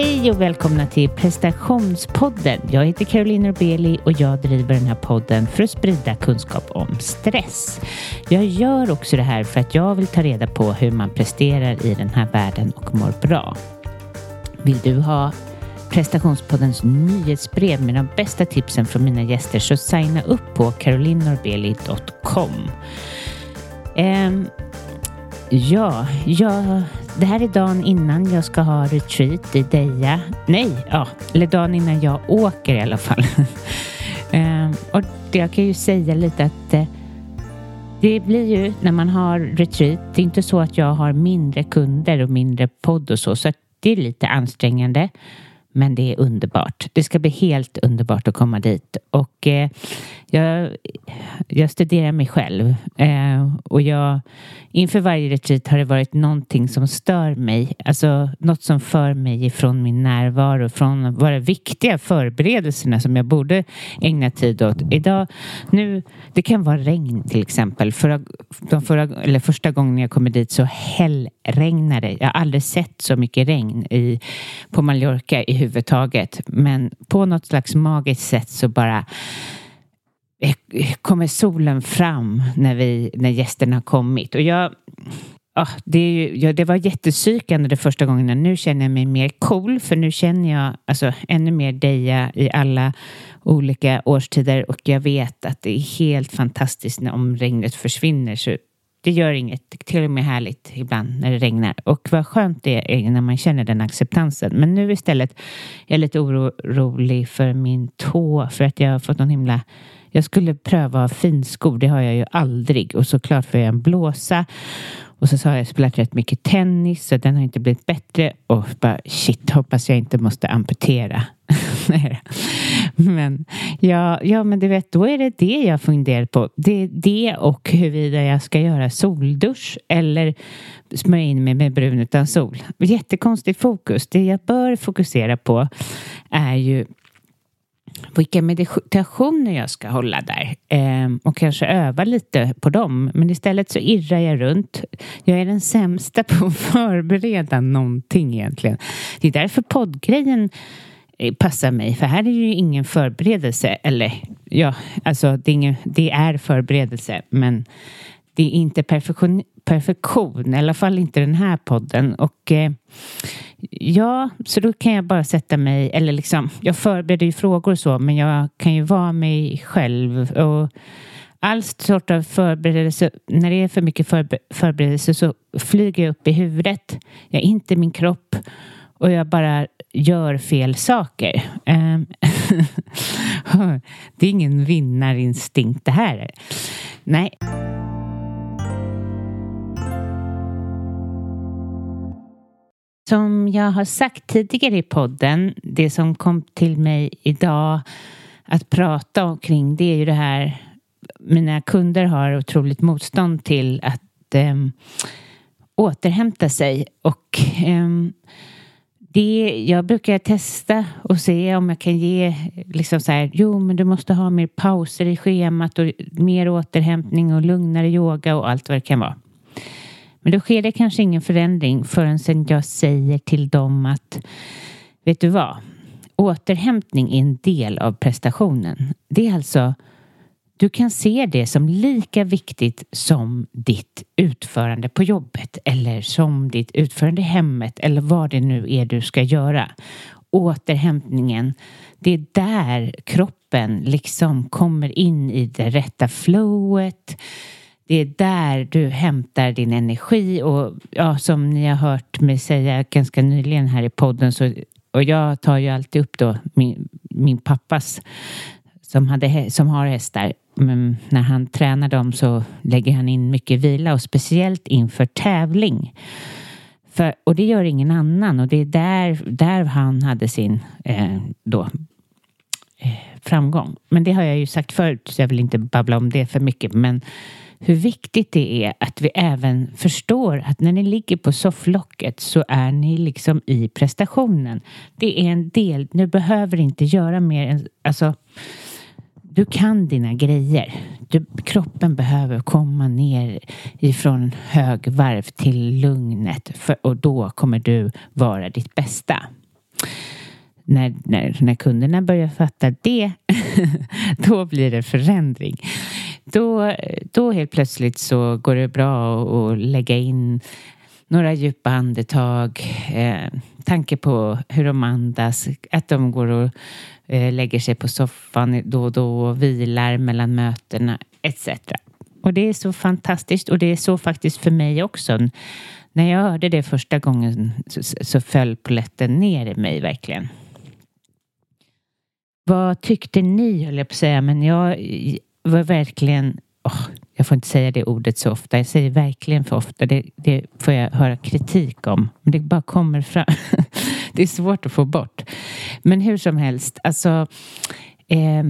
Hej och välkomna till prestationspodden. Jag heter Caroline Norbeli och jag driver den här podden för att sprida kunskap om stress. Jag gör också det här för att jag vill ta reda på hur man presterar i den här världen och mår bra. Vill du ha prestationspoddens nyhetsbrev med de bästa tipsen från mina gäster så signa upp på carolinnorbeli.com. Um, ehm, ja, ja, det här är dagen innan jag ska ha retreat i Deja. Nej, ja, eller dagen innan jag åker i alla fall. ehm, och jag kan ju säga lite att eh, det blir ju när man har retreat. Det är inte så att jag har mindre kunder och mindre podd och så, så det är lite ansträngande. Men det är underbart. Det ska bli helt underbart att komma dit. Och eh, jag, jag studerar mig själv. Eh, och jag, inför varje retreat har det varit någonting som stör mig. Alltså något som för mig ifrån min närvaro. Från våra viktiga förberedelserna som jag borde ägna tid åt. Idag, nu, det kan vara regn till exempel. Förra, de förra, eller första gången jag kom dit så hällregnade Jag har aldrig sett så mycket regn i, på Mallorca i huvudtaget. Men på något slags magiskt sätt så bara Eh, kommer solen fram när, vi, när gästerna har kommit. Och jag, ja, det, är ju, ja, det var jättepsykande det första gången. Nu känner jag mig mer cool för nu känner jag alltså, ännu mer Deja i alla olika årstider och jag vet att det är helt fantastiskt när om regnet försvinner. Så det gör inget, till och med härligt ibland när det regnar. Och vad skönt det är när man känner den acceptansen. Men nu istället är jag lite orolig för min tå för att jag har fått någon himla jag skulle pröva finskor, det har jag ju aldrig. Och såklart får jag en blåsa. Och så har jag spelat rätt mycket tennis så den har inte blivit bättre. Och bara shit, hoppas jag inte måste amputera. men ja, ja, men du vet, då är det det jag funderar på. Det är det och huruvida jag ska göra soldusch eller smörja in mig med brun utan sol. Jättekonstigt fokus. Det jag bör fokusera på är ju vilka meditationer jag ska hålla där eh, och kanske öva lite på dem. Men istället så irrar jag runt. Jag är den sämsta på att förbereda någonting egentligen. Det är därför poddgrejen eh, passar mig, för här är ju ingen förberedelse. Eller ja, alltså det är, ingen, det är förberedelse, men det är inte perfektion, perfektion, i alla fall inte den här podden. Och eh, ja, så då kan jag bara sätta mig, eller liksom, jag förbereder ju frågor och så, men jag kan ju vara mig själv. Och all sort av förberedelse, när det är för mycket förbe förberedelse så flyger jag upp i huvudet. Jag är inte min kropp och jag bara gör fel saker. Eh, det är ingen vinnarinstinkt det här. Nej. Som jag har sagt tidigare i podden, det som kom till mig idag att prata omkring det är ju det här mina kunder har otroligt motstånd till att eh, återhämta sig och eh, det, jag brukar testa och se om jag kan ge liksom så här, jo men du måste ha mer pauser i schemat och mer återhämtning och lugnare yoga och allt vad det kan vara. Men då sker det kanske ingen förändring förrän jag säger till dem att vet du vad? Återhämtning är en del av prestationen. Det är alltså du kan se det som lika viktigt som ditt utförande på jobbet eller som ditt utförande i hemmet eller vad det nu är du ska göra. Återhämtningen, det är där kroppen liksom kommer in i det rätta flowet det är där du hämtar din energi och ja, som ni har hört mig säga ganska nyligen här i podden så och jag tar ju alltid upp då min, min pappas som, hade, som har hästar. Men när han tränar dem så lägger han in mycket vila och speciellt inför tävling. För, och det gör ingen annan och det är där, där han hade sin eh, då, eh, framgång. Men det har jag ju sagt förut så jag vill inte babbla om det för mycket. Men hur viktigt det är att vi även förstår att när ni ligger på sofflocket så är ni liksom i prestationen. Det är en del, du behöver inte göra mer än, alltså du kan dina grejer. Du, kroppen behöver komma ner ifrån högvarv till lugnet för, och då kommer du vara ditt bästa. när, när, när kunderna börjar fatta det, då blir det förändring. Då, då helt plötsligt så går det bra att lägga in några djupa andetag, eh, tanke på hur de andas, att de går och eh, lägger sig på soffan då och då och vilar mellan mötena etc. Och det är så fantastiskt och det är så faktiskt för mig också. När jag hörde det första gången så, så föll poletten ner i mig verkligen. Vad tyckte ni, höll jag på att säga, men jag var verkligen oh, jag får inte säga det ordet så ofta. Jag säger verkligen för ofta. Det, det får jag höra kritik om. Men det bara kommer fram. det är svårt att få bort. Men hur som helst, alltså eh,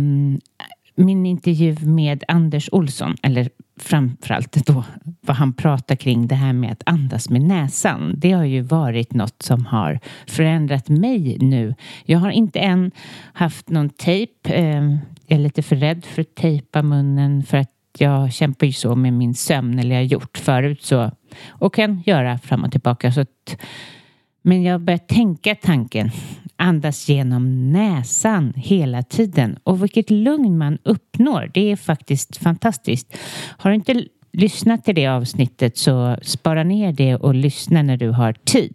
min intervju med Anders Olsson, eller framförallt då vad han pratar kring det här med att andas med näsan. Det har ju varit något som har förändrat mig nu. Jag har inte än haft någon tejp. Jag är lite för rädd för att tejpa munnen för att jag kämpar ju så med min sömn, eller jag har gjort förut så och kan göra fram och tillbaka. Så att, men jag börjar tänka tanken, andas genom näsan hela tiden och vilket lugn man uppnår. Det är faktiskt fantastiskt. Har du inte lyssnat till det avsnittet så spara ner det och lyssna när du har tid.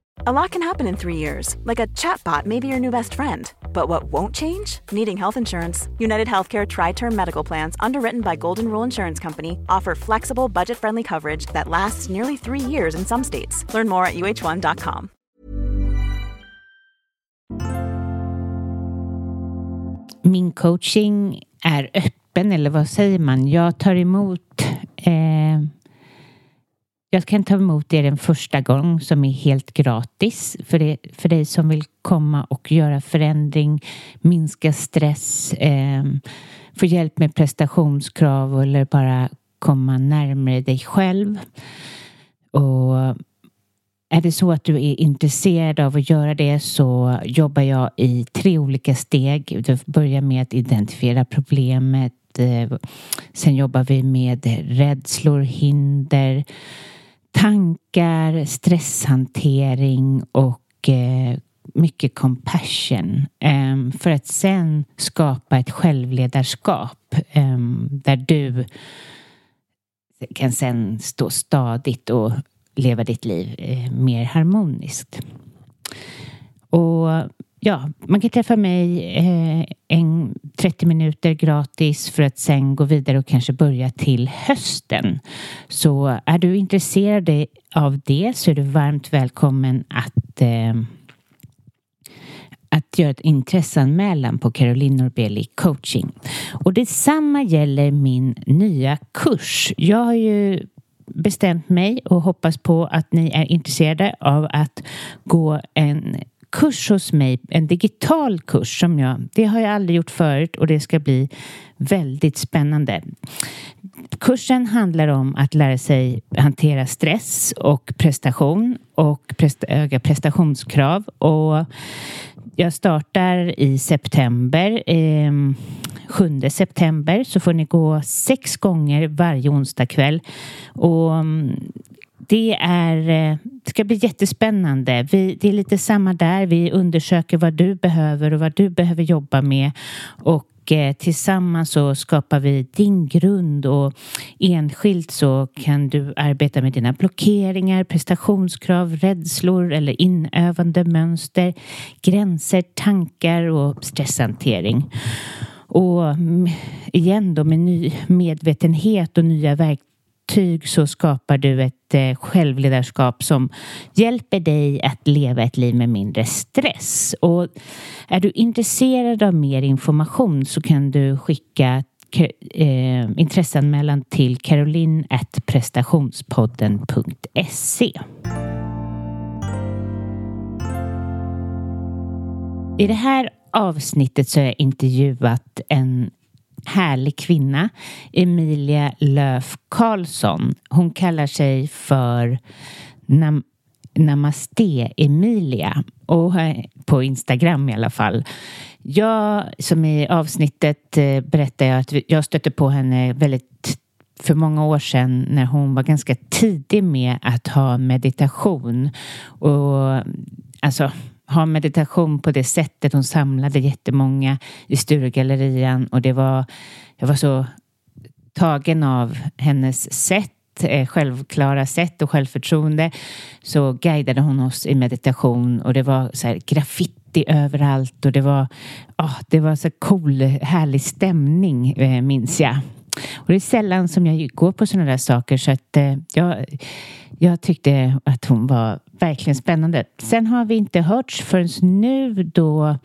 A lot can happen in three years, like a chatbot may be your new best friend. But what won't change? Needing health insurance. United Healthcare Tri Term Medical Plans, underwritten by Golden Rule Insurance Company, offer flexible, budget friendly coverage that lasts nearly three years in some states. Learn more at uh1.com. Min coaching är öppen, eller vad säger man? Jag tar emot eh, jag kan ta emot er en första gång som är helt gratis för, det, för dig som vill komma och göra förändring, minska stress, eh, få hjälp med prestationskrav eller bara komma närmare dig själv. Och är det så att du är intresserad av att göra det så jobbar jag i tre olika steg. Du börjar med att identifiera problemet. Eh, sen jobbar vi med rädslor, hinder, tankar, stresshantering och eh, mycket compassion eh, för att sen skapa ett självledarskap eh, där du kan sen stå stadigt och leva ditt liv eh, mer harmoniskt. Och ja, man kan träffa mig eh, en 30 minuter gratis för att sen gå vidare och kanske börja till hösten. Så är du intresserad av det så är du varmt välkommen att eh, att göra ett intresseanmälan på Caroline Norbeli coaching. Och detsamma gäller min nya kurs. Jag har ju bestämt mig och hoppas på att ni är intresserade av att gå en kurs hos mig, en digital kurs som jag, det har jag aldrig gjort förut och det ska bli väldigt spännande. kursen handlar om att lära sig hantera stress och prestation och presta öka prestationskrav. Och jag startar i september. Eh, 7 september så får ni gå sex gånger varje onsdagkväll. Och mm, det är, eh, det ska bli jättespännande. Vi, det är lite samma där. Vi undersöker vad du behöver och vad du behöver jobba med. Och eh, tillsammans så skapar vi din grund och enskilt så kan du arbeta med dina blockeringar, prestationskrav, rädslor eller inövande mönster, gränser, tankar och stresshantering. Och igen då med ny medvetenhet och nya verktyg verktyg så skapar du ett eh, självledarskap som hjälper dig att leva ett liv med mindre stress. Och är du intresserad av mer information så kan du skicka eh, intresseanmälan till caroline.prestationspodden.se. I det här avsnittet så har jag intervjuat en härlig kvinna, Emilia Löf Karlsson. Hon kallar sig för Nam Namaste Emilia och på Instagram i alla fall. Jag, som i avsnittet eh, berättar berättade jag att jag stötte på henne väldigt för många år sedan när hon var ganska tidig med att ha meditation. Och alltså ha meditation på det sättet. Hon samlade jättemånga i Sturegallerian och det var, jag var så tagen av hennes sätt eh, självklara sätt och självförtroende så guidade hon oss i meditation och det var så här graffiti överallt och det var, oh, det var så cool, härlig stämning eh, minns jag. Och det är sällan som jag går på sådana där saker så att eh, jag, jag tyckte att hon var verkligen spännande. Sen har vi inte hörts förrän nu då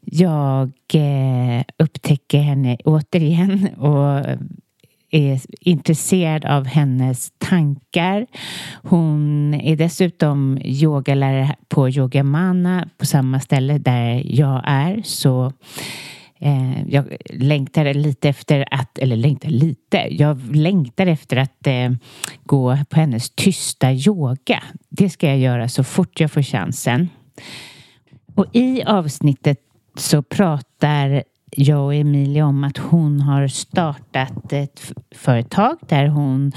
jag eh, upptäcker henne återigen och är intresserad av hennes tankar. Hon är dessutom yogalärare på Yogamana på samma ställe där jag är. Så Eh, jag längtar lite efter att, eller längtar lite, jag längtar efter att eh, gå på hennes tysta yoga. Det ska jag göra så fort jag får chansen. Och i avsnittet så pratar jag och Emilia om att hon har startat ett företag där hon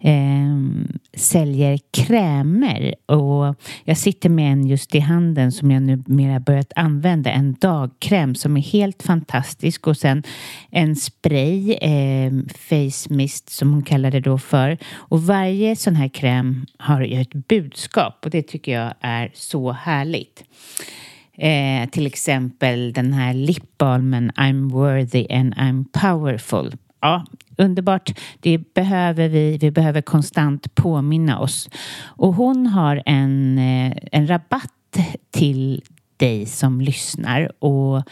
eh, säljer krämer. Och jag sitter med en just i handen som jag numera börjat använda. En dagkräm som är helt fantastisk och sen en spray, eh, face mist som hon kallar det då för. Och varje sån här kräm har ju ett budskap och det tycker jag är så härligt. Eh, till exempel den här lipbalmen I'm worthy and I'm powerful. Ja, underbart. Det behöver vi. Vi behöver konstant påminna oss. Och hon har en, eh, en rabatt till dig som lyssnar. Och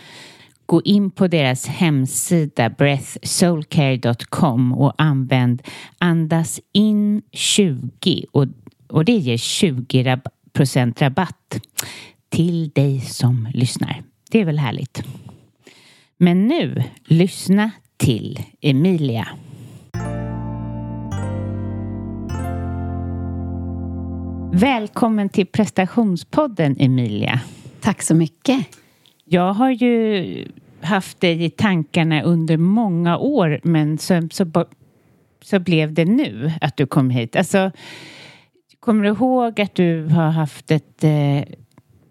gå in på deras hemsida breathsoulcare.com och använd andas in 20 och, och det ger 20 procent rabatt till dig som lyssnar. Det är väl härligt. Men nu, lyssna till Emilia. Välkommen till prestationspodden Emilia. Tack så mycket. Jag har ju haft dig i tankarna under många år men så, så, så blev det nu att du kom hit. Alltså, kommer du ihåg att du har haft ett eh,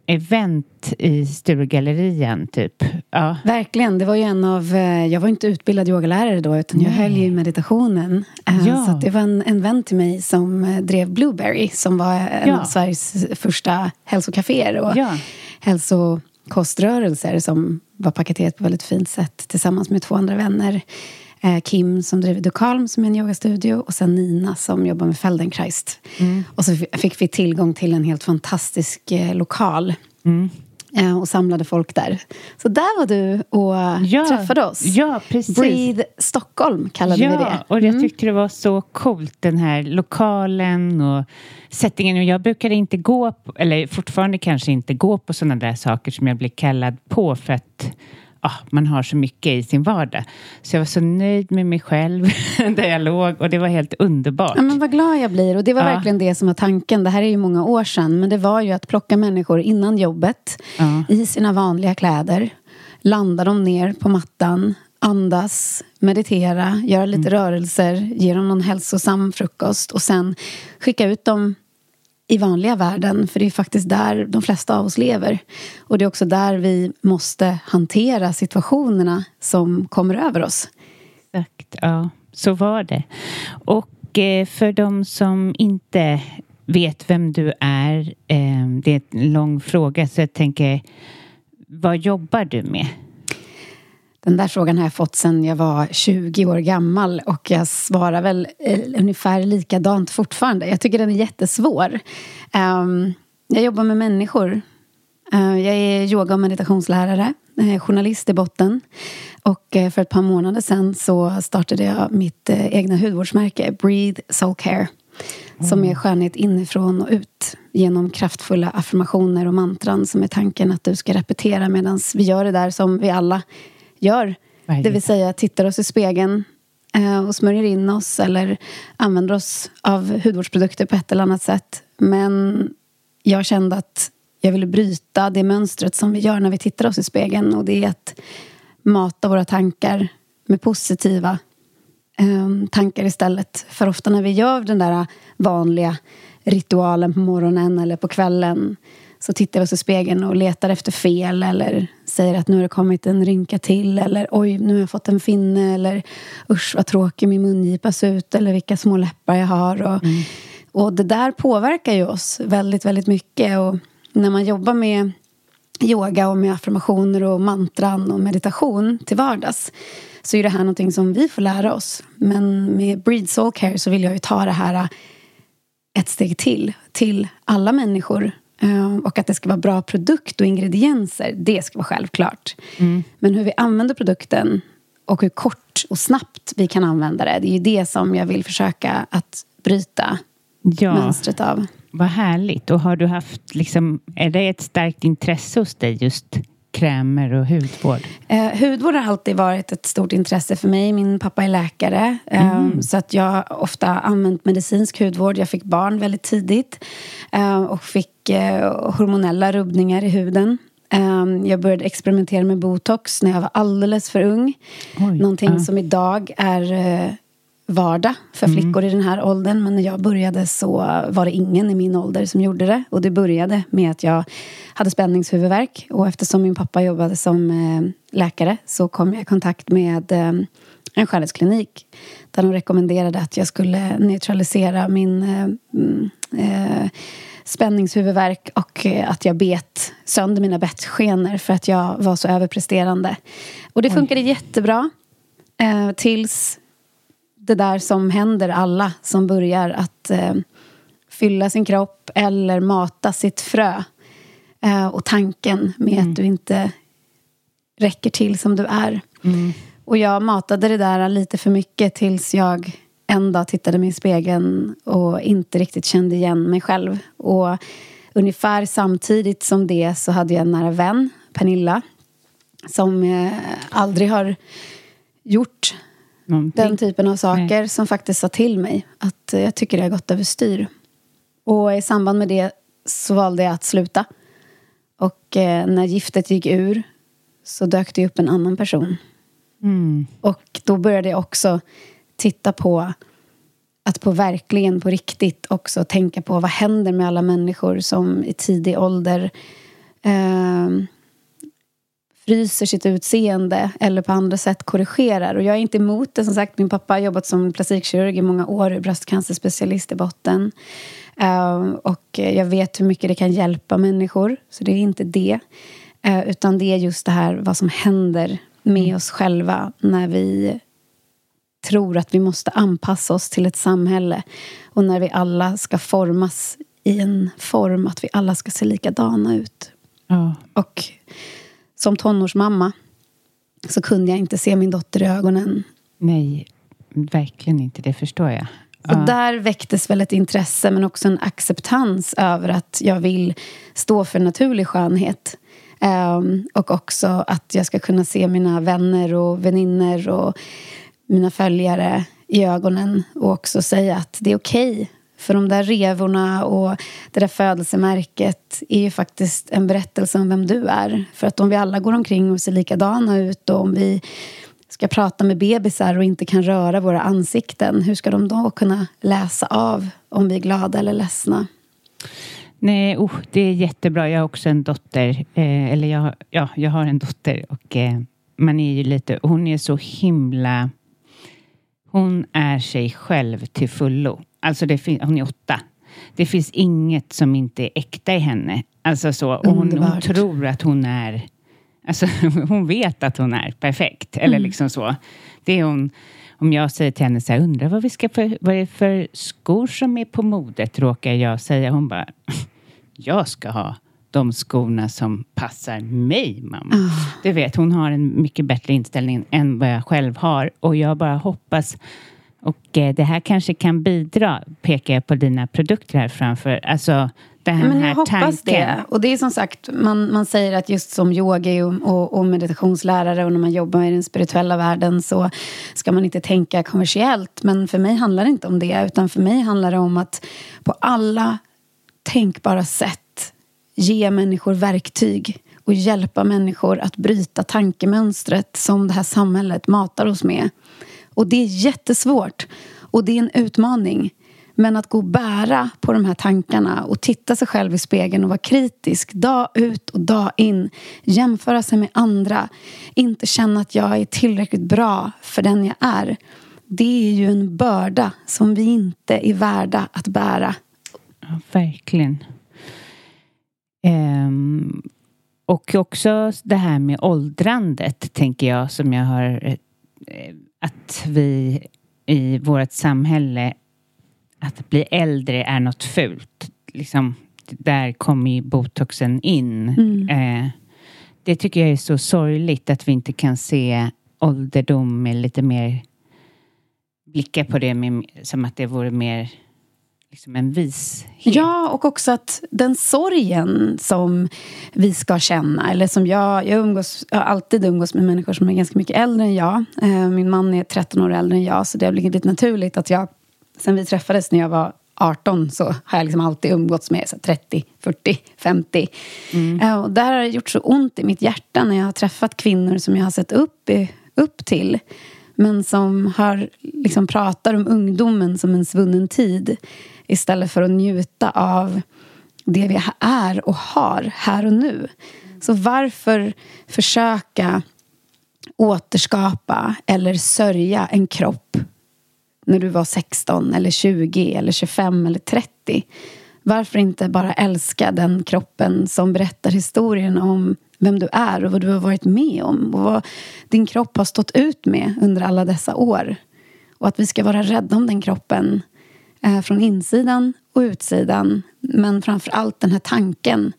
event i Sturegallerian typ. Ja. Verkligen, det var ju en av, eh, jag var inte utbildad yogalärare då utan jag Nej. höll ju meditationen. Eh, ja. Så det var en, en vän till mig som eh, drev Blueberry som var en ja. av Sveriges första hälsokaféer och ja. hälsokoströrelser som var paketerat på väldigt fint sätt tillsammans med två andra vänner. Kim som driver Dukalm som är en yogastudio och sen Nina som jobbar med Feldenkrais. Mm. Och så fick vi tillgång till en helt fantastisk lokal mm. och samlade folk där. Så där var du och ja, träffade oss. Ja, precis. Breathe Stockholm kallade ja, vi det. och jag mm. tyckte det var så coolt den här lokalen och settingen. Jag brukade inte gå, på, eller fortfarande kanske inte gå på sådana där saker som jag blir kallad på för att ah, man har så mycket i sin vardag. Så jag var så nöjd med mig själv där jag låg och det var helt underbart. Ja, men vad glad jag blir. Och det var Ja. verkligen det som var tanken. Det här är ju många år sedan. Men det var ju att plocka människor innan jobbet. Ja. I sina vanliga kläder. Landa dem ner på mattan. Andas, meditera, göra lite rörelser, ge dem någon hälsosam frukost och sen skicka ut dem i vanliga världen, för det är faktiskt där de flesta av oss lever. Och det är också där vi måste hantera situationerna som kommer över oss. Exakt, ja. Så var det. Och eh, för de som inte vet vem du är, eh, det är en lång fråga, så jag tänker, vad jobbar du med? Den där frågan har jag fått sedan jag var 20 år gammal och jag svarar väl eh, ungefär likadant fortfarande. Jag tycker den är jättesvår. Ehm, jag jobbar med människor. Eh, jag är yoga och meditationslärare, eh, journalist i botten. Och eh, för ett par månader sedan så startade jag mitt egna hudvårdsmärke, Breathe Soul Care. Som är skönhet inifrån och ut genom kraftfulla affirmationer och mantran som är tanken att du ska repetera medan vi gör det där som vi alla gör. Varje Det vill säga tittar oss i spegeln eh, och smörjer in oss eller använder oss av hudvårdsprodukter på ett eller annat sätt. Men jag kände att jag ville bryta det mönstret som vi gör när vi tittar oss i spegeln och det är att mata våra tankar med positiva eh, tankar istället. För ofta när vi gör den där vanliga ritualen på morgonen eller på kvällen så tittar vi oss i spegeln och letar efter fel eller säger att nu har det kommit en rynka till eller oj, nu har jag fått en finne eller usch vad tråkig min mungipa ser ut eller vilka små läppar jag har. Och, och det där påverkar ju oss väldigt, väldigt mycket. Och när man jobbar med yoga och med affirmationer och mantran och meditation till vardags så är det här någonting som vi får lära oss. Men med Breed Soul Care så vill jag ju ta det här ett steg till, till alla människor. Eh, Och att det ska vara bra produkt och ingredienser, det ska vara självklart. Men hur vi använder produkten och hur kort och snabbt vi kan använda det, det är ju det som jag vill försöka att bryta Ja, mönstret av. vad härligt. Och har du haft, liksom, är det ett starkt intresse hos dig, just krämer och hudvård? Eh, hudvård har alltid varit ett stort intresse för mig. Min pappa är läkare. Eh, Så att jag har ofta använt medicinsk hudvård. Jag fick barn väldigt tidigt. Eh, och fick eh, hormonella rubbningar i huden. Eh, jag började experimentera med botox när jag var alldeles för ung. Oj, Någonting ja. som idag är eh, vardag för flickor i den här åldern. Men när jag började så var det ingen i min ålder som gjorde det. Och det började med att jag hade spänningshuvudvärk. Och eftersom min pappa jobbade som eh, läkare så kom jag i kontakt med eh, en skönhetsklinik. Där de rekommenderade att jag skulle neutralisera min eh, mm, eh, spänningshuvudvärk och att jag bet sönder mina bettskenor för att jag var så överpresterande. Och det funkade jättebra. Eh, tills det där som händer alla som börjar att eh, fylla sin kropp eller mata sitt frö. Eh, och tanken med att du inte räcker till som du är. Och jag matade det där lite för mycket tills jag en dag tittade mig i spegeln och inte riktigt kände igen mig själv. Och ungefär samtidigt som det så hade jag en nära vän, Pernilla, som eh, aldrig har gjort Någonting? den typen av saker som faktiskt sa till mig att eh, jag tycker det har gått överstyr. Och i samband med det så valde jag att sluta. Och eh, när giftet gick ur så dök det upp en annan person. Och då började jag också titta på att på verkligen på riktigt också tänka på vad händer med alla människor som i tidig ålder eh, fryser sitt utseende eller på andra sätt korrigerar. Och jag är inte emot det. Som sagt, min pappa har jobbat som plastikkirurg i många år, bröstcancerspecialist i botten. Eh, och jag vet hur mycket det kan hjälpa människor, så det är inte det. Eh, utan det är just det här vad som händer med oss själva när vi tror att vi måste anpassa oss till ett samhälle och när vi alla ska formas i en form att vi alla ska se likadana ut. Ja. Och som tonårsmamma så kunde jag inte se min dotter i ögonen. Nej, verkligen inte. Det förstår jag. Och där väcktes väl ett intresse men också en acceptans över att jag vill stå för naturlig skönhet. Um, och också att jag ska kunna se mina vänner och vänner och mina följare i ögonen och också säga att det är okej. Okay. För de där revorna och det där födelsemärket är ju faktiskt en berättelse om vem du är. För att om vi alla går omkring och ser likadana ut och om vi ska prata med bebisar och inte kan röra våra ansikten, hur ska de då kunna läsa av om vi är glada eller ledsna? Nej, oh, det är jättebra. Jag har också en dotter. Eh, eller jag, ja, jag har en dotter och eh, man är ju lite... Hon är så himla... Hon är sig själv till fullo. Alltså, det hon är åtta. Det finns inget som inte är äkta i henne. Alltså så, och hon, hon tror att hon är... Alltså, hon vet att hon är perfekt. Eller mm. liksom så. Det är hon om jag säger till henne så här, undrar vad, vi ska för, vad det är för skor som är på modet, råkar jag säga. Hon bara, jag ska ha de skorna som passar mig, mamma. Oh. Du vet, hon har en mycket bättre inställning än vad jag själv har. Och jag bara hoppas och eh, det här kanske kan bidra, pekar jag på dina produkter här framför. Alltså, den Men jag hoppas tanken. det. Och det är som sagt, man, man säger att just som yogi och, och, och, meditationslärare och när man jobbar i den spirituella världen så ska man inte tänka kommersiellt. Men för mig handlar det inte om det. Utan för mig handlar det om att på alla tänkbara sätt ge människor verktyg och hjälpa människor att bryta tankemönstret som det här samhället matar oss med. Och det är jättesvårt. Och det är en utmaning. Men att gå och bära på de här tankarna och titta sig själv i spegeln och vara kritisk dag ut och dag in. Jämföra sig med andra. Inte känna att jag är tillräckligt bra för den jag är. Det är ju en börda som vi inte är värda att bära. Ja, verkligen. Um, och också det här med åldrandet, tänker jag, som jag har... Eh, att vi i vårt samhälle att bli äldre är något fult. Liksom, där kommer ju botoxen in. Mm. Eh, det tycker jag är så sorgligt att vi inte kan se ålderdom med lite mer blicka på det med, som att det vore mer liksom en vishet. Ja, och också att den sorgen som vi ska känna, eller som jag, jag, umgås, jag har alltid umgås med människor som är ganska mycket äldre än jag. Eh, min man är 13 år äldre än jag, så det har blivit naturligt att jag sen vi träffades när jag var 18 så har jag liksom alltid umgåtts med så 30, 40, 50. Mm. Uh, och där har det gjort så ont i mitt hjärta när jag har träffat kvinnor som jag har sett upp, upp till. Men som har, liksom pratar om ungdomen som en svunnen tid istället för att njuta av det vi är och har här och nu. Så varför försöka återskapa eller sörja en kropp när du var 16 eller 20 eller 25 eller 30. Varför inte bara älska den kroppen som berättar historien om vem du är och vad du har varit med om och vad din kropp har stått ut med under alla dessa år. Och att vi ska vara rädda om den kroppen Eh, från insidan och utsidan. Men framför allt den här tanken.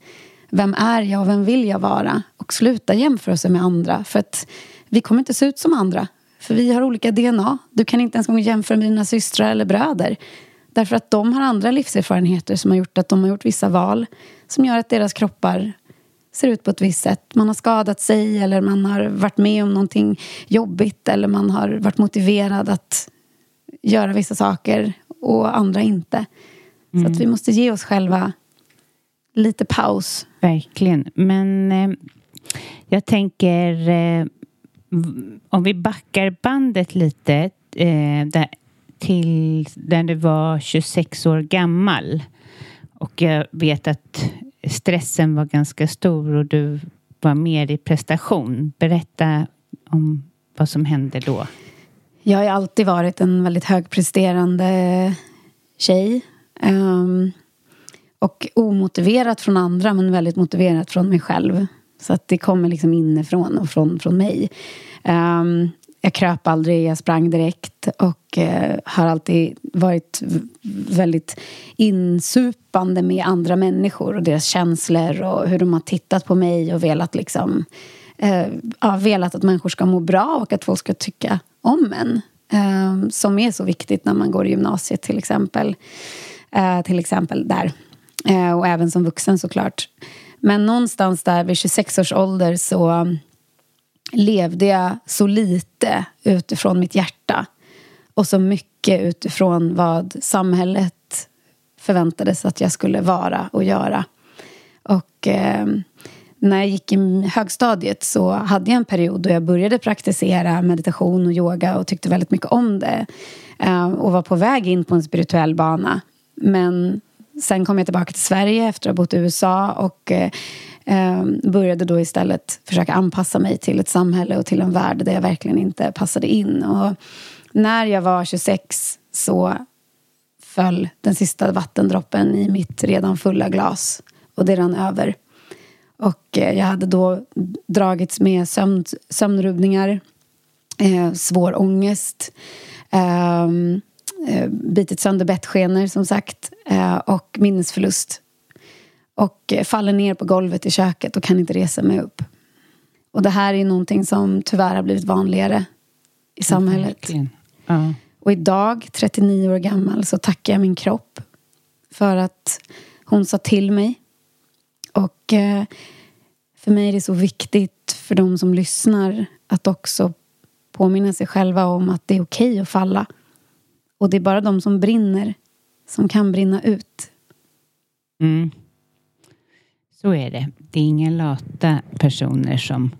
Vem är jag och vem vill jag vara? Och sluta jämföra sig med andra. För att vi kommer inte se ut som andra. För vi har olika DNA. Du kan inte ens jämföra med dina systrar eller bröder. Därför att de har andra livserfarenheter som har gjort att de har gjort vissa val som gör att deras kroppar ser ut på ett visst sätt. Man har skadat sig eller man har varit med om någonting jobbigt eller man har varit motiverad att göra vissa saker och andra inte. Mm. Så att mm. vi måste ge oss själva lite paus. Verkligen. Men eh, jag tänker eh, om vi backar bandet lite eh, där, till när du var 26 år gammal och jag vet att stressen var ganska stor och du var mer i prestation. Berätta om vad som hände då. Jag har alltid varit en väldigt högpresterande tjej. Um, och omotiverat från andra men väldigt motiverat från mig själv. Så att det kommer liksom inifrån och från, från mig. Um, jag kröp aldrig, jag sprang direkt och uh, har alltid varit väldigt insupande med andra människor och deras känslor och hur de har tittat på mig och velat liksom uh, ja, velat att människor ska må bra och att folk ska tycka om en. Eh, som är så viktigt när man går i gymnasiet till exempel. Eh, till exempel där. Eh, och även som vuxen såklart. Men någonstans där vid 26 års ålder så levde jag så lite utifrån mitt hjärta och så mycket utifrån vad samhället förväntades att jag skulle vara och göra. Och eh, när jag gick i högstadiet så hade jag en period då jag började praktisera meditation och yoga och tyckte väldigt mycket om det. Eh, och var på väg in på en spirituell bana. Men sen kom jag tillbaka till Sverige efter att ha bott i USA och eh, eh, började då istället försöka anpassa mig till ett samhälle och till en värld där jag verkligen inte passade in. Och när jag var 26 så föll den sista vattendroppen i mitt redan fulla glas och det rann över. Och eh, jag hade då dragits med sömn, sömnrubbningar, eh, svår ångest, ehm, eh, bitit sönder bettskenor som sagt eh, och minnesförlust. Och eh, faller ner på golvet i köket och kan inte resa mig upp. Och det här är någonting som tyvärr har blivit vanligare i samhället. Ja. Och idag, 39 år gammal, så tackar jag min kropp för att hon sa till mig. Och eh, för mig är det så viktigt för de som lyssnar att också påminna sig själva om att det är okej okay att falla. Och det är bara de som brinner som kan brinna ut. Mm. Så är det. Det är inga lata personer som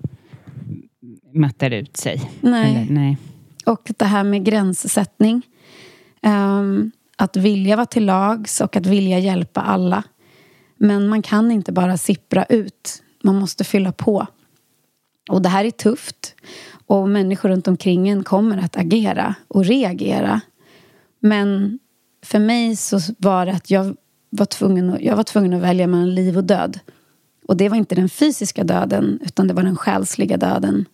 mattar ut sig. Nej. Eller, nej. Och det här med gränssättning. Um, att vilja vara till lags och att vilja hjälpa alla. Men man kan inte bara sippra ut. Man måste fylla på. Och det här är tufft. Och människor runt omkring en kommer att agera och reagera. Men för mig så var det att jag var tvungen att, jag var tvungen att välja mellan liv och död. Och det var inte den fysiska döden, utan det var den själsliga döden.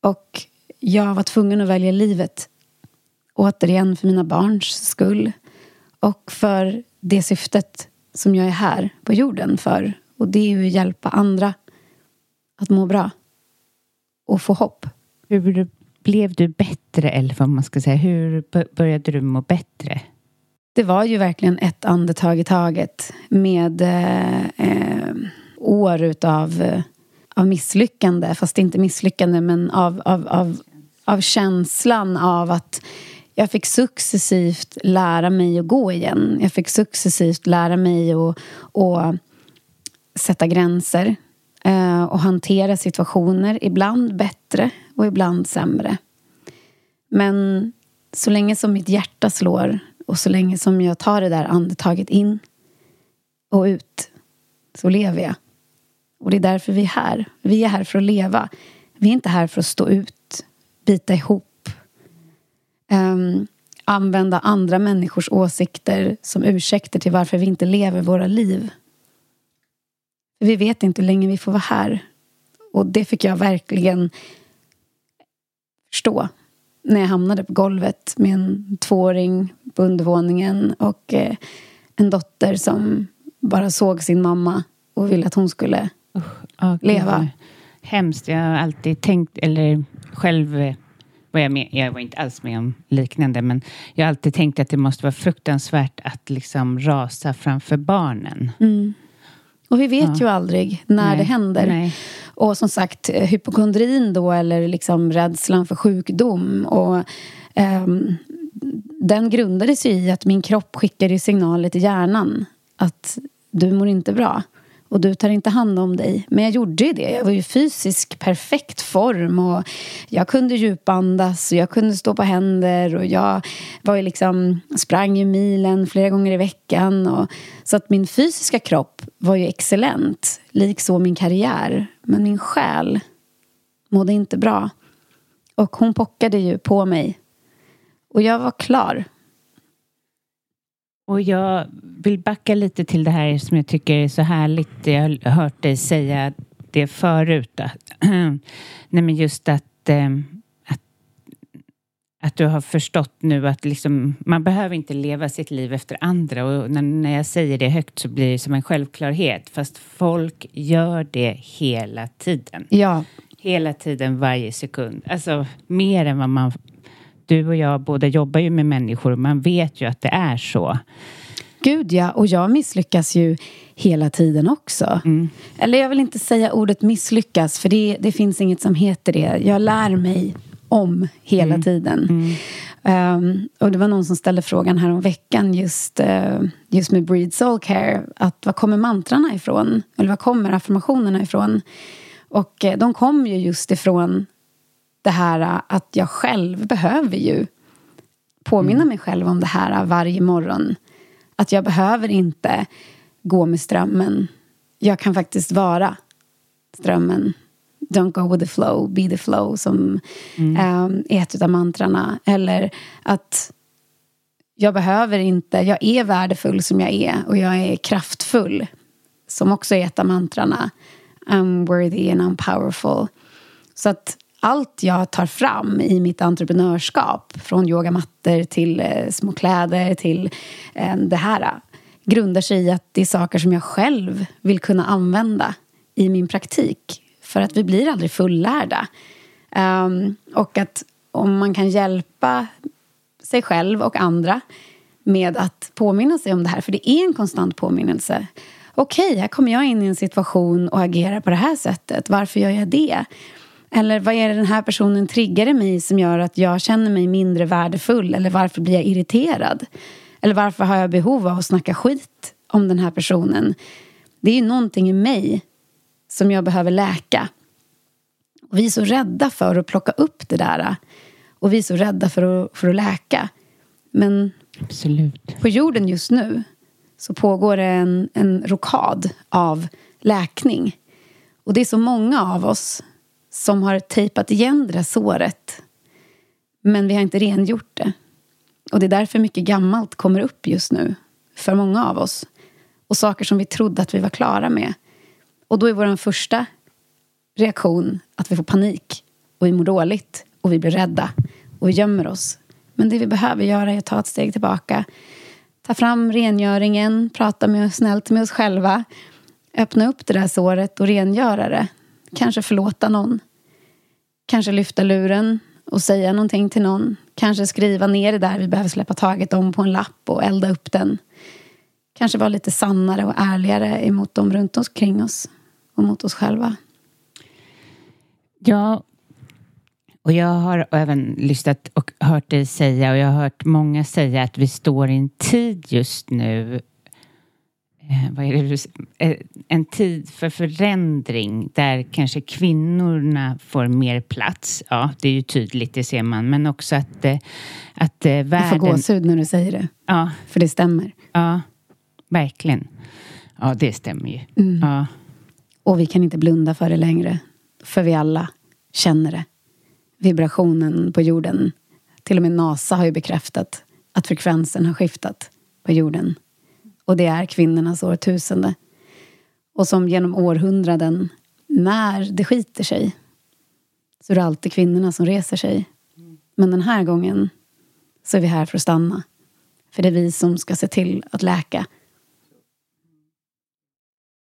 Och jag var tvungen att välja livet. Återigen för mina barns skull. Och för det syftet som jag är här på jorden för. Och det är ju att hjälpa andra att må bra. Och få hopp. Hur blev du bättre, eller vad man ska säga? Hur började du må bättre? Det var ju verkligen ett andetag i taget med eh, eh, år utav eh, av misslyckande, fast inte misslyckande, men av, av, av, av känslan av att jag fick successivt lära mig att gå igen. Jag fick successivt lära mig att, att sätta gränser eh, och hantera situationer, ibland bättre och ibland sämre. Men så länge som mitt hjärta slår och så länge som jag tar det där andetaget in och ut så lever jag. Och det är därför vi är här. Vi är här för att leva. Vi är inte här för att stå ut, bita ihop. Um, använda andra människors åsikter som ursäkter till varför vi inte lever våra liv. Vi vet inte hur länge vi får vara här. Och det fick jag verkligen förstå när jag hamnade på golvet med en tvååring på undervåningen och eh, en dotter som bara såg sin mamma och ville att hon skulle oh, leva. Hemskt. Jag har alltid tänkt, eller själv eh, var jag med, jag var inte alls med om liknande, men jag har alltid tänkt att det måste vara fruktansvärt att liksom rasa framför barnen. Mm. Och vi vet ja. ju aldrig när Nej. det händer. Nej. Och som sagt, hypokondrin då, eller liksom rädslan för sjukdom. Och, um, den grundades ju i att min kropp skickade signaler till hjärnan att du mår inte bra och du tar inte hand om dig. Men jag gjorde ju det. Jag var i fysisk perfekt form och jag kunde djupandas och jag kunde stå på händer och jag var ju liksom, sprang ju milen flera gånger i veckan. Och, så att min fysiska kropp var ju excellent, likså min karriär. Men min själ mådde inte bra. Och hon pockade ju på mig. Och jag var klar. Och jag vill backa lite till det här som jag tycker är så härligt. Jag har hört dig säga det förut. Nej men just att, eh, att, att du har förstått nu att liksom, man behöver inte leva sitt liv efter andra. Och när, när jag säger det högt så blir det som en självklarhet. Fast folk gör det hela tiden. Ja. Hela tiden, varje sekund. Alltså mer än vad man du och jag båda jobbar ju med människor och man vet ju att det är så. Gud ja, och jag misslyckas ju hela tiden också. Mm. Eller jag vill inte säga ordet misslyckas, för det, det finns inget som heter det. Jag lär mig om hela mm. tiden. Mm. Um, och det var någon som ställde frågan här om veckan just, uh, just med Breed Soul Care. Att var kommer mantrarna ifrån? Eller var kommer affirmationerna ifrån? Och uh, de kommer ju just ifrån det här uh, att jag själv behöver ju påminna mm. mig själv om det här varje morgon. Att jag behöver inte gå med strömmen. Jag kan faktiskt vara strömmen. Don't go with the flow, be the flow som mm. um, är ett av mantrarna. Eller att jag behöver inte, jag är värdefull som jag är och jag är kraftfull. Som också är ett av mantrarna. I'm worthy and I'm powerful. Så att allt jag tar fram i mitt entreprenörskap, från yogamattor till eh, små kläder till eh, det här, grundar sig i att det är saker som jag själv vill kunna använda i min praktik. För att vi blir aldrig fullärda. Um, och att om man kan hjälpa sig själv och andra med att påminna sig om det här, för det är en konstant påminnelse. Okej, okay, här kommer jag in i en situation och agerar på det här sättet. Varför gör jag det? Eller vad är det den här personen triggar i mig som gör att jag känner mig mindre värdefull? Eller varför blir jag irriterad? Eller varför har jag behov av att snacka skit om den här personen? Det är ju någonting i mig som jag behöver läka. Och vi är så rädda för att plocka upp det där. Och vi är så rädda för att, för att läka. Men Absolut. på jorden just nu så pågår det en, en rokad av läkning. Och det är så många av oss som har tejpat igen det där såret. Men vi har inte rengjort det. Och det är därför mycket gammalt kommer upp just nu. För många av oss. Och saker som vi trodde att vi var klara med. Och då är vår första reaktion att vi får panik. Och vi mår dåligt. Och vi blir rädda. Och vi gömmer oss. Men det vi behöver göra är att ta ett steg tillbaka. Ta fram rengöringen. Prata med, snällt med oss själva. Öppna upp det där såret och rengöra det. Kanske förlåta någon. Kanske lyfta luren och säga någonting till någon. Kanske skriva ner det där vi behöver släppa taget om på en lapp och elda upp den. Kanske vara lite sannare och ärligare emot dem runt omkring oss och mot oss själva. Ja, och jag har även lyssnat och hört dig säga och jag har hört många säga att vi står i en tid just nu vad är det, eh, en tid för förändring där kanske kvinnorna får mer plats. Ja, det är ju tydligt, det ser man. Men också att, eh, att världen... Jag får gåshud när du säger det. Ja. För det stämmer. Ja, verkligen. Ja, det stämmer ju. Mm. Ja. Och vi kan inte blunda för det längre. För vi alla känner det. Vibrationen på jorden. Till och med NASA har ju bekräftat att frekvensen har skiftat på jorden och det är kvinnornas årtusende. Och som genom århundraden, när det skiter sig så är det alltid kvinnorna som reser sig. Men den här gången så är vi här för att stanna. För det är vi som ska se till att läka.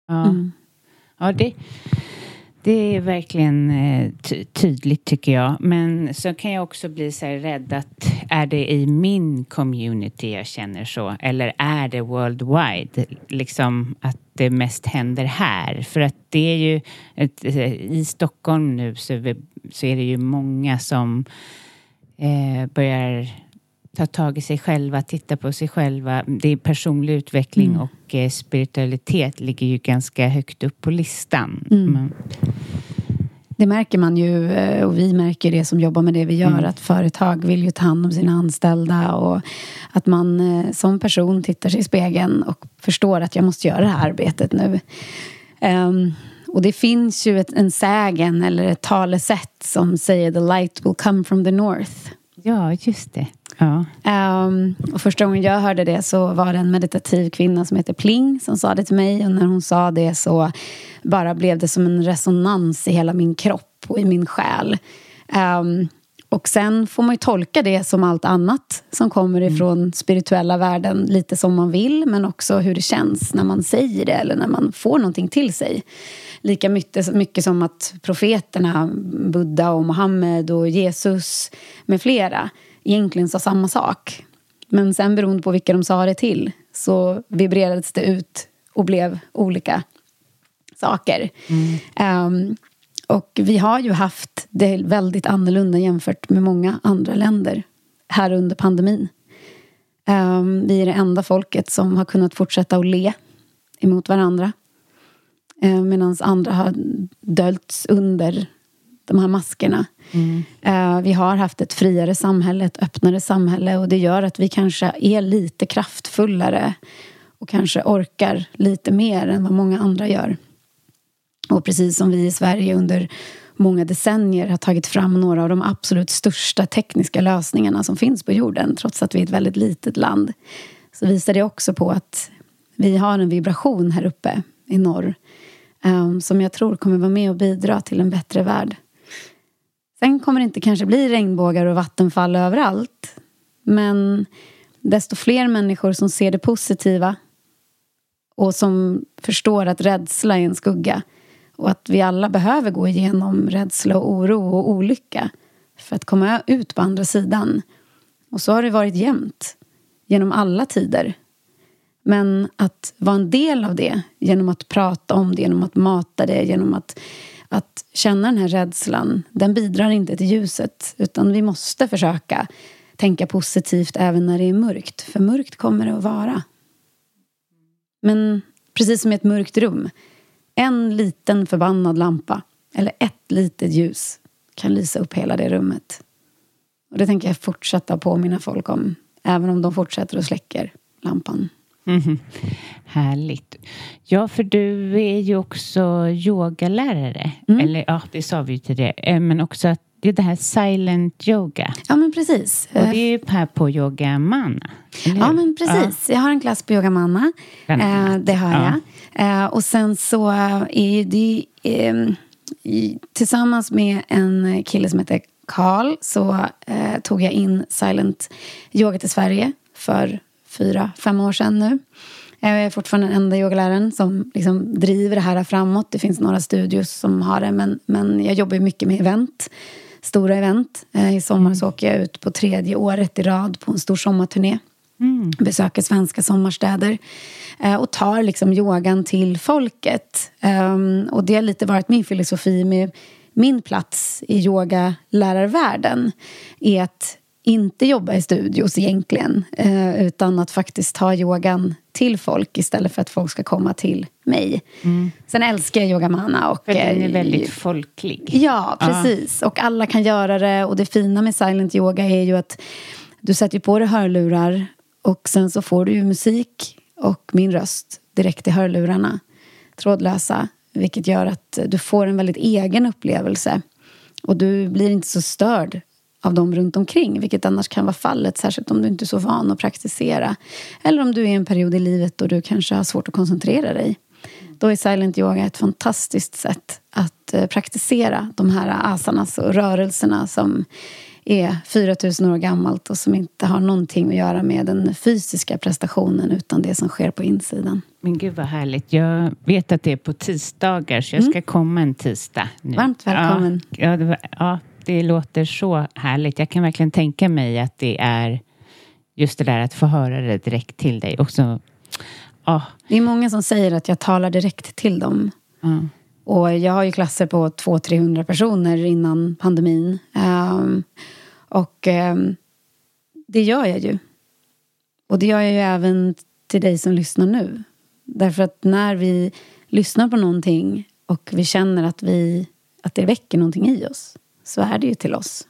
Ja, mm. ja det, det är verkligen eh, ty tydligt tycker jag. Men så kan jag också bli så här rädd att är det i min community jag känner så? Eller är det worldwide? Liksom att det mest händer här. För att det är ju ett, i Stockholm nu så, så är det ju många som eh, börjar ta tag i sig själva, titta på sig själva. Det är personlig utveckling mm. och eh, spiritualitet ligger ju ganska högt upp på listan. Mm. Men... Det märker man ju eh, och vi märker det som jobbar med det vi gör mm. att företag vill ju ta hand om sina anställda och att man eh, som person tittar sig i spegeln och förstår att jag måste göra det här arbetet nu. Um, och det finns ju ett, en sägen eller ett talesätt som säger the light will come from the north. Ja, just det. Ja. Um, och första gången jag hörde det så var det en meditativ kvinna som heter Pling som sa det till mig. Och när hon sa det så bara blev det som en resonans i hela min kropp och i min själ. Um, och sen får man ju tolka det som allt annat som kommer mm. ifrån mm. spirituella världen lite som man vill men också hur det känns när man säger det eller när man får någonting till sig. Lika mycket, mycket som att profeterna, Buddha och Mohammed och Jesus med flera egentligen sa samma sak. Men sen beroende på vilka de sa det till så vibrerades det ut och blev olika saker. Um, och vi har ju haft det väldigt annorlunda jämfört med många andra länder här under pandemin. Um, vi är det enda folket som har kunnat fortsätta att le emot varandra. Ehm, uh, Medan andra har döljts under de här maskerna. Uh, vi har haft ett friare samhälle, ett öppnare samhälle och det gör att vi kanske är lite kraftfullare och kanske orkar lite mer än vad många andra gör. Och precis som vi i Sverige under många decennier har tagit fram några av de absolut största tekniska lösningarna som finns på jorden trots att vi är ett väldigt litet land så visar det också på att vi har en vibration här uppe i norr um, som jag tror kommer vara med och bidra till en bättre värld. Sen kommer det inte kanske bli regnbågar och vattenfall överallt men desto fler människor som ser det positiva och som förstår att rädsla är en skugga och att vi alla behöver gå igenom rädsla och oro och olycka för att komma ut på andra sidan. Och så har det varit jämt, genom alla tider. Men att vara en del av det genom att prata om det, genom att mata det, genom att, att känna den här rädslan, den bidrar inte till ljuset. Utan vi måste försöka tänka positivt även när det är mörkt. För mörkt kommer det att vara. Men precis som i ett mörkt rum. En liten förbannad lampa eller ett litet ljus kan lysa upp hela det rummet. Och det tänker jag fortsätta påminna folk om. Även om de fortsätter och släcker lampan. Mhm. Härligt. Ja, för du är ju också yogalärare. Eller ja, det sa vi ju till det. Eh, Men också att det är det här silent yoga. Ja, men precis. Och det är ju här på Yoga eller Ja, men precis. Jag har en klass på Yoga Manna. Eh, det har Ja. jag. Eh, och sen så är ju det... Eh, tillsammans med en kille som heter Karl så eh, tog jag in silent yoga till Sverige för fyra, fem år sedan nu. Jag är fortfarande den enda yogaläraren som liksom driver det här framåt. Det finns några studios som har det, men, men jag jobbar mycket med event. Stora event. Eh, I sommar så åker jag ut på tredje året i rad på en stor sommarturné. Besöker svenska sommarstäder. Eh, och tar liksom yogan till folket. Ehm, och det har lite varit min filosofi med min plats i yogalärarvärlden. Är att inte jobba i studios egentligen. Eh, utan att faktiskt ta yogan till folk istället för att folk ska komma till mig. Sen älskar jag yogamana. Och, För den är eh, väldigt folklig. Ja, precis. Och alla kan göra det. Och det fina med silent yoga är ju att du sätter på dig hörlurar och sen så får du ju musik och min röst direkt i hörlurarna. Trådlösa. Vilket gör att du får en väldigt egen upplevelse. Och du blir inte så störd av dem runt omkring, vilket annars kan vara fallet, särskilt om du inte är så van att praktisera. Eller om du är i en period i livet då du kanske har svårt att koncentrera dig. Då är silent yoga ett fantastiskt sätt att eh, praktisera de här asanas och rörelserna som är 4000 år gammalt och som inte har någonting att göra med den fysiska prestationen utan det som sker på insidan. Men gud vad härligt. Jag vet att det är på tisdagar så jag ska komma en tisdag. Nu. Mm. Varmt välkommen. Ja, ja, var- ja, det låter så härligt. Jag kan verkligen tänka mig att det är just det där att få höra det direkt till dig. Och så, ja, Det är många som säger att jag talar direkt till dem. ja. Och jag har ju klasser på 200-300 personer innan pandemin. Ehm, och ehm, det gör jag ju. Och det gör jag ju även till dig som lyssnar nu. Därför att när vi lyssnar på någonting och vi känner att, vi, att det väcker någonting i oss så är det ju till oss.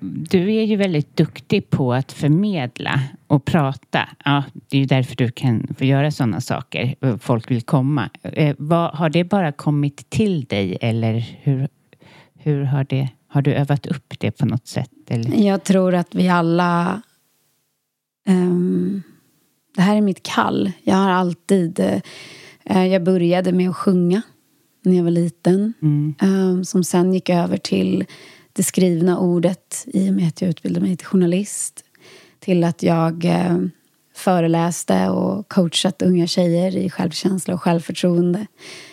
Du är ju väldigt duktig på att förmedla och prata. Ja, det är ju därför du kan få göra sådana saker. Folk vill komma. Eh, har det bara kommit till dig eller hur, hur har det... Har du övat upp det på något sätt? Eller? Jag tror att vi alla... ehm, det här är mitt kall. Jag har alltid... eh, jag började med att sjunga när jag var liten. ehm, som sen gick över till det skrivna ordet i och med att jag utbildade mig till journalist. Till att jag eh, föreläste och coachat unga tjejer i självkänsla och självförtroende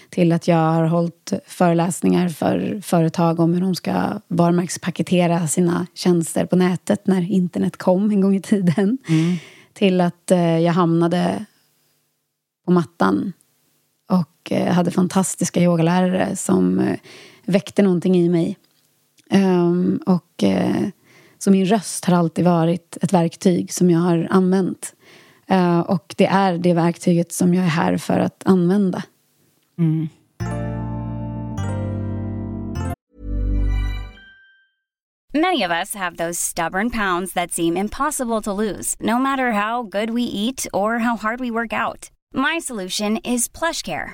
till att jag har hållit föreläsningar för företag om hur de ska varumärkespaketera sina tjänster på nätet när internet kom en gång i tiden. Mm. Till att eh, jag hamnade på mattan och eh, hade fantastiska yogalärare som eh, väckte någonting i mig. Um, och så min röst har alltid varit ett verktyg som jag har använt. Uh, och det är det verktyget som jag är här för att använda. Mm. Many of us have those stubborn pounds that seem impossible to lose, no matter how good we eat or how hard we work out. My solution is PlushCare.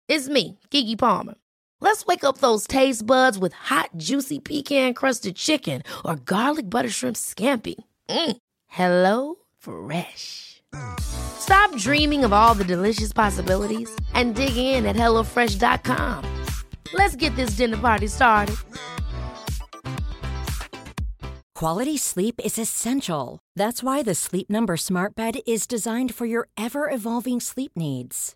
It's me, Gigi Palmer. Let's wake up those taste buds with hot, juicy pecan crusted chicken or garlic butter shrimp scampi. Mm. Hello Fresh. Stop dreaming of all the delicious possibilities and dig in at HelloFresh.com. Let's get this dinner party started. Quality sleep is essential. That's why the Sleep Number Smart Bed is designed for your ever evolving sleep needs.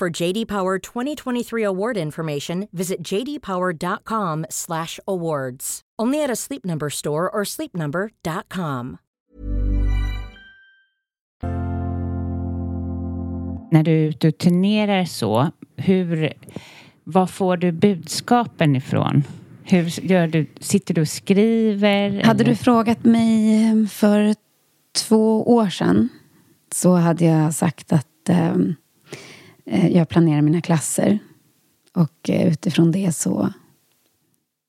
For JD Power 2023 award information, visit jdpower.com/awards. Only at a Sleep Number store or sleepnumber.com. när du är ute och turnerar så, hur, var får du budskapen ifrån? Hur gör du? Sitter du och skriver? Hade eller? du frågat mig eh, för två år sedan så hade jag sagt att ehm, eh, Eh, jag planerar mina klasser. Och eh, utifrån det så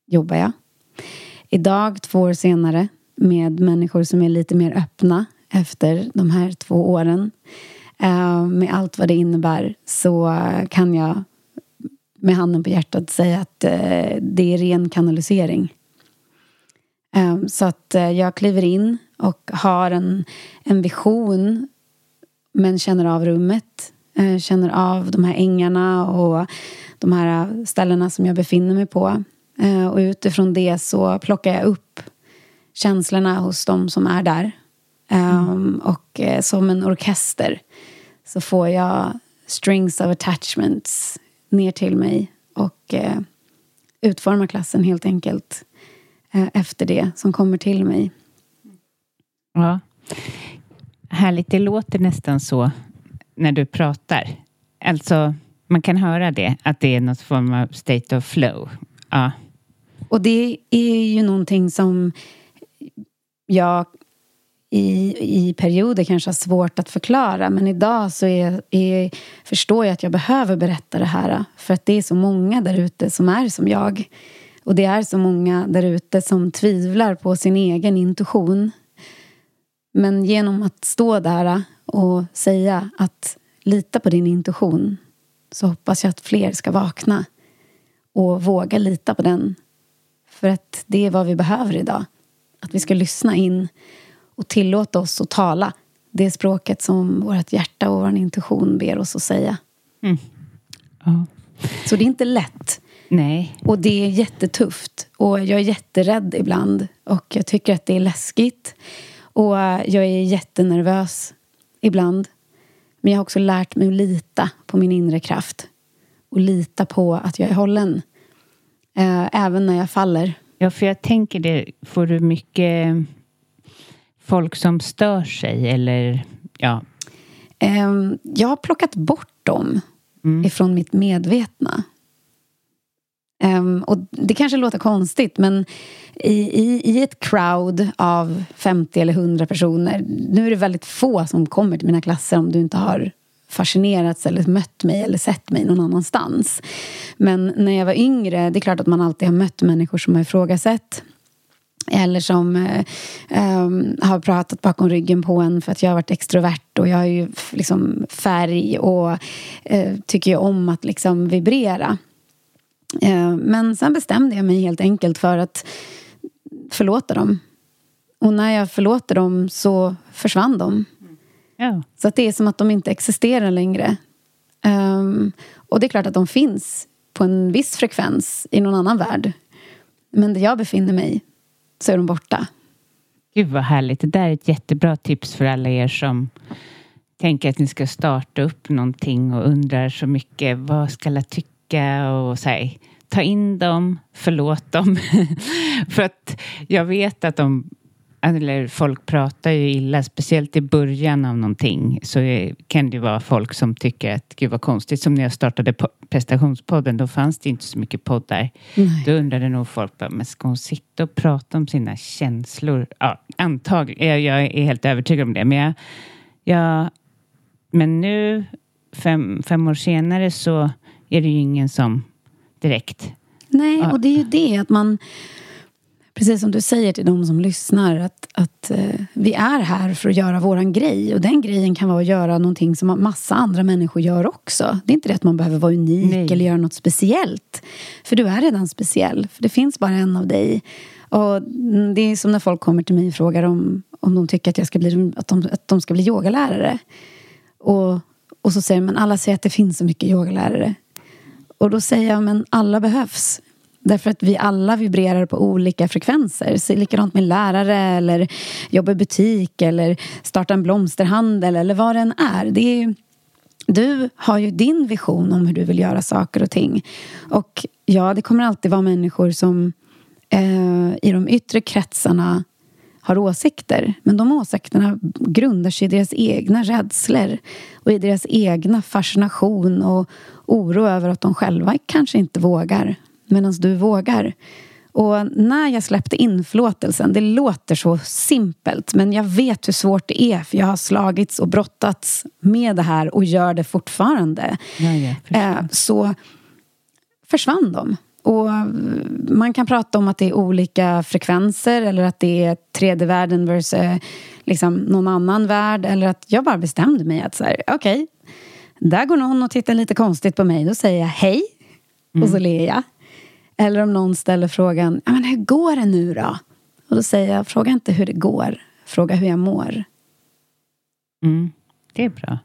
jobbar jag. Idag, två år senare, med människor som är lite mer öppna efter de här två åren eh, med allt vad det innebär så kan jag med handen på hjärtat säga att det är ren kanalisering. Så att jag kliver in och har en, en vision men känner av rummet. Känner av de här ängarna och de här ställena som jag befinner mig på. Och utifrån det så plockar jag upp känslorna hos de som är där. Mm. Och som en orkester så får jag strings of attachments ner till mig och eh, utformar klassen helt enkelt eh, efter det som kommer till mig. Ja. Härligt. Det låter nästan så när du pratar. Alltså, man kan höra det, att det är något form av state of flow. Ja. Och det är ju någonting som jag i, i perioder kanske har svårt att förklara. Men idag så är, är, förstår jag att jag behöver berätta det här. För att det är så många där ute som är som jag. Och det är så många där ute som tvivlar på sin egen intuition. Men genom att stå där och säga att lita på din intuition så hoppas jag att fler ska vakna och våga lita på den. För att det är vad vi behöver idag. Att vi ska lyssna in och tillåta oss att tala det språket som vårt hjärta och vår intuition ber oss att säga. Mm. Ja. Så det är inte lätt. Nej. Och det är jättetufft. Och jag är jätterädd ibland. Och jag tycker att det är läskigt. Och jag är jättenervös ibland. Men jag har också lärt mig att lita på min inre kraft. Och lita på att jag är hållen. Eh, även när jag faller. Ja, för jag tänker det. Får du mycket folk som stör sig eller ja? Um, jag har plockat bort dem mm. ifrån mitt medvetna. Um, och det kanske låter konstigt, men i, i, i ett crowd av 50 eller 100 personer, nu är det väldigt få som kommer till mina klasser om du inte har fascinerats eller mött mig eller sett mig någon annanstans. Men när jag var yngre, det är klart att man alltid har mött människor som har ifrågasatt eller som eh, um, har pratat bakom ryggen på en för att jag har varit extrovert och jag har ju liksom färg och uh, tycker ju om att liksom vibrera. Eh, men sen bestämde jag mig helt enkelt för att förlåta dem. Och när jag förlåter dem så försvann de. Ja. Så att det är som att de inte existerar längre. Um, och det är klart att de finns på en viss frekvens i någon annan värld. Men där jag befinner mig så är de borta. Gud vad härligt. Det där är ett jättebra tips för alla er som tänker att ni ska starta upp någonting och undrar så mycket. Vad ska alla tycka? Och så här, ta in dem, förlåt dem. för att jag vet att de eller folk pratar ju illa, speciellt i början av någonting så kan det vara folk som tycker att gud vad konstigt. Som när jag startade prestationspodden, då fanns det inte så mycket poddar. Nej. Då undrade nog folk, men ska hon sitta och prata om sina känslor? Ja, antagligen, jag är helt övertygad om det. Men, jag, jag, men nu, fem, fem år senare, så är det ju ingen som direkt... Nej, och det är ju det att man precis som du säger till de som lyssnar att, att eh, vi är här för att göra våran grej och den grejen kan vara att göra någonting som massa andra människor gör också. Det är inte det att man behöver vara unik Nej. eller göra något speciellt. För du är redan speciell, för det finns bara en av dig. Och det är som när folk kommer till mig och frågar om, om de tycker att, jag ska bli, att, de, att de ska bli yogalärare. Och, och så säger man, alla säger att det finns så mycket yogalärare. Och då säger jag, men alla behövs. Därför att vi alla vibrerar på olika frekvenser. Så likadant med lärare eller jobba i butik eller starta en blomsterhandel eller vad det än är. Det är du har ju din vision om hur du vill göra saker och ting. Och ja, det kommer alltid vara människor som eh, i de yttre kretsarna har åsikter. Men de åsikterna grundar sig i deras egna rädslor och i deras egna fascination och oro över att de själva kanske inte vågar medan du vågar. Och när jag släppte inflåtelsen, det låter så simpelt men jag vet hur svårt det är för jag har slagits och brottats med det här och gör det fortfarande. Ja, ja, eh, så försvann de. Och man kan prata om att det är olika frekvenser eller att det är tredje världen versus liksom, någon annan värld. Eller att jag bara bestämde mig att så här, okej, okay, där går någon och tittar lite konstigt på mig. Då säger jag hej mm. och så ler jag. Eller om någon ställer frågan, men hur går det nu då? Och då säger jag, fråga inte hur det går, fråga hur jag mår. Mm, det är bra.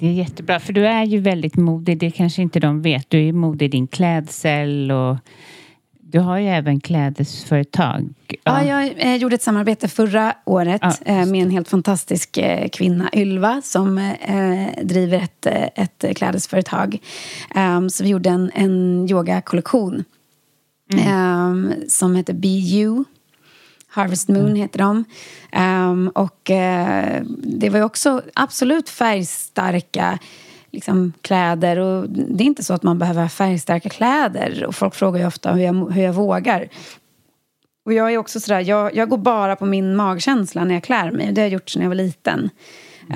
Det är jättebra, för du är ju väldigt modig. Det kanske inte de vet. Du är modig i din klädsel och du har ju även klädesföretag. Ja, ja jag eh, gjorde ett samarbete förra året ja. eh, med en helt fantastisk eh, kvinna, Ylva, som eh, driver ett, eh, ett klädesföretag. Um, så vi gjorde en, en yogakollektion mm. um, som heter Be You. Harvest Moon mm. heter de. Um, och uh, det var ju också absolut färgstarka liksom, kläder. Och det är inte så att man behöver ha färgstarka kläder. Och folk frågar ju ofta hur jag, hur jag vågar. Och jag är också sådär, jag, jag går bara på min magkänsla när jag klär mig. Det har jag gjort sedan jag var liten.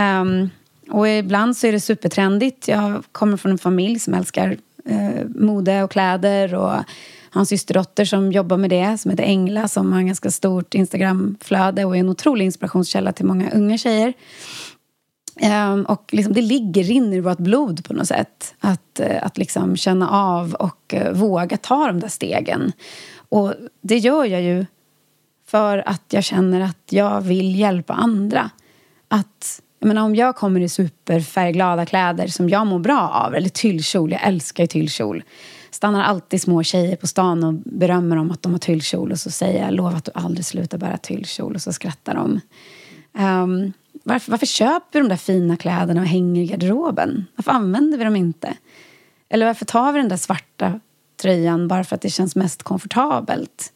Um, och ibland så är det supertrendigt. Jag kommer från en familj som älskar uh, mode och kläder. Och har en systerdotter som jobbar med det, som heter Engla, som har en ganska stort Instagramflöde och är en otrolig inspirationskälla till många unga tjejer. Um, och liksom, det ligger, rinner i vårt blod på något sätt. Att, uh, att liksom känna av och uh, våga ta de där stegen. Och det gör jag ju för att jag känner att jag vill hjälpa andra. Att, jag menar, om jag kommer i superfärgglada kläder som jag mår bra av, eller tyllkjol, jag älskar ju tyllkjol stannar alltid små tjejer på stan och berömmer dem att de har tyllkjol och så säger jag lova att du aldrig slutar bära tyllkjol och så skrattar de. Ehm, um, varför, varför köper vi de där fina kläderna och hänger i garderoben? Varför använder vi dem inte? Eller varför tar vi den där svarta tröjan bara för att det känns mest komfortabelt?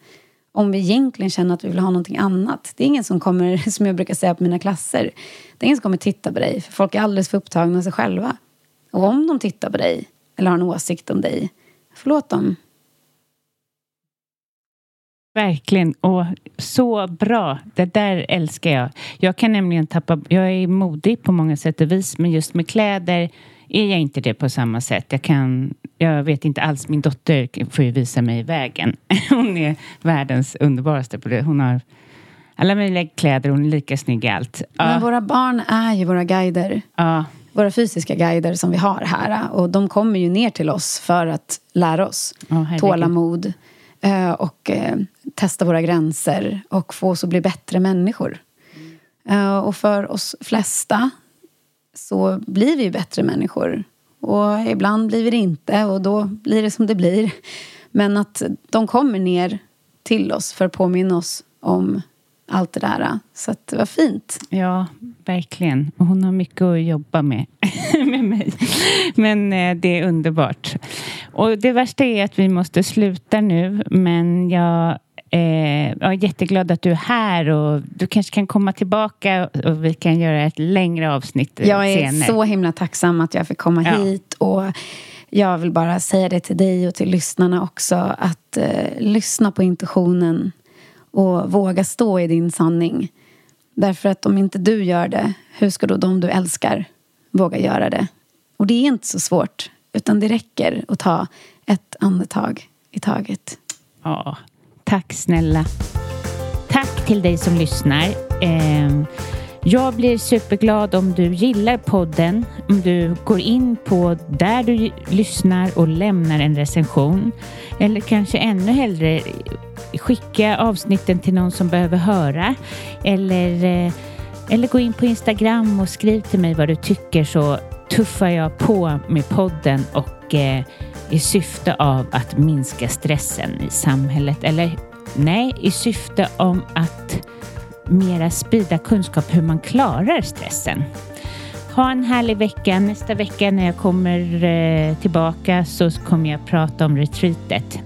Om vi egentligen känner att vi vill ha någonting annat. Det är ingen som kommer, som jag brukar säga på mina klasser, det är ingen som kommer titta på dig för folk är alldeles för upptagna av sig själva. Och om de tittar på dig eller har en åsikt om dig, förlåt dem. Verkligen. Och så bra. Det där älskar jag. Jag kan nämligen tappa... Jag är modig på många sätt och vis, men just med kläder är jag inte det på samma sätt. Jag, kan, jag vet inte alls. Min dotter får ju visa mig vägen. Hon är världens underbaraste på det. Hon har alla möjliga kläder. Hon är lika snygg i allt. Men ja. våra barn är ju våra guider. Ja. Våra fysiska guider som vi har här. Och de kommer ju ner till oss för att lära oss oh, tålamod. Eh, och eh, testa våra gränser och få oss att bli bättre människor. Och för oss flesta så blir vi bättre människor. Och ibland blir vi det inte och då blir det som det blir. Men att de kommer ner till oss för att påminna oss om allt det där. Så att det var fint. Ja, verkligen. Hon har mycket att jobba med, med mig. Men eh, det är underbart. Och det värsta är att vi måste sluta nu. Men jag Eh, jag är jätteglad att du är här och du kanske kan komma tillbaka och vi kan göra ett längre avsnitt Jag är senare. så himla tacksam att jag fick komma ja. hit och jag vill bara säga det till dig och till lyssnarna också att eh, lyssna på intuitionen och våga stå i din sanning. Därför att om inte du gör det, hur ska då de du älskar våga göra det? Och det är inte så svårt, utan det räcker att ta ett andetag i taget. Ja, tack snälla. Tack till dig som lyssnar. Ehm, jag blir superglad om du gillar podden, om du går in på där du lyssnar och lämnar en recension. Eller kanske ännu hellre skicka avsnitten till någon som behöver höra. Eller, eh, eller gå in på Instagram och skriv till mig vad du tycker så tuffar jag på med podden och eh, i syfte av att minska stressen i samhället. Eller nej, i syfte om att mera sprida kunskap hur man klarar stressen. Ha en härlig vecka. Nästa vecka när jag kommer eh, tillbaka så kommer jag prata om retreatet.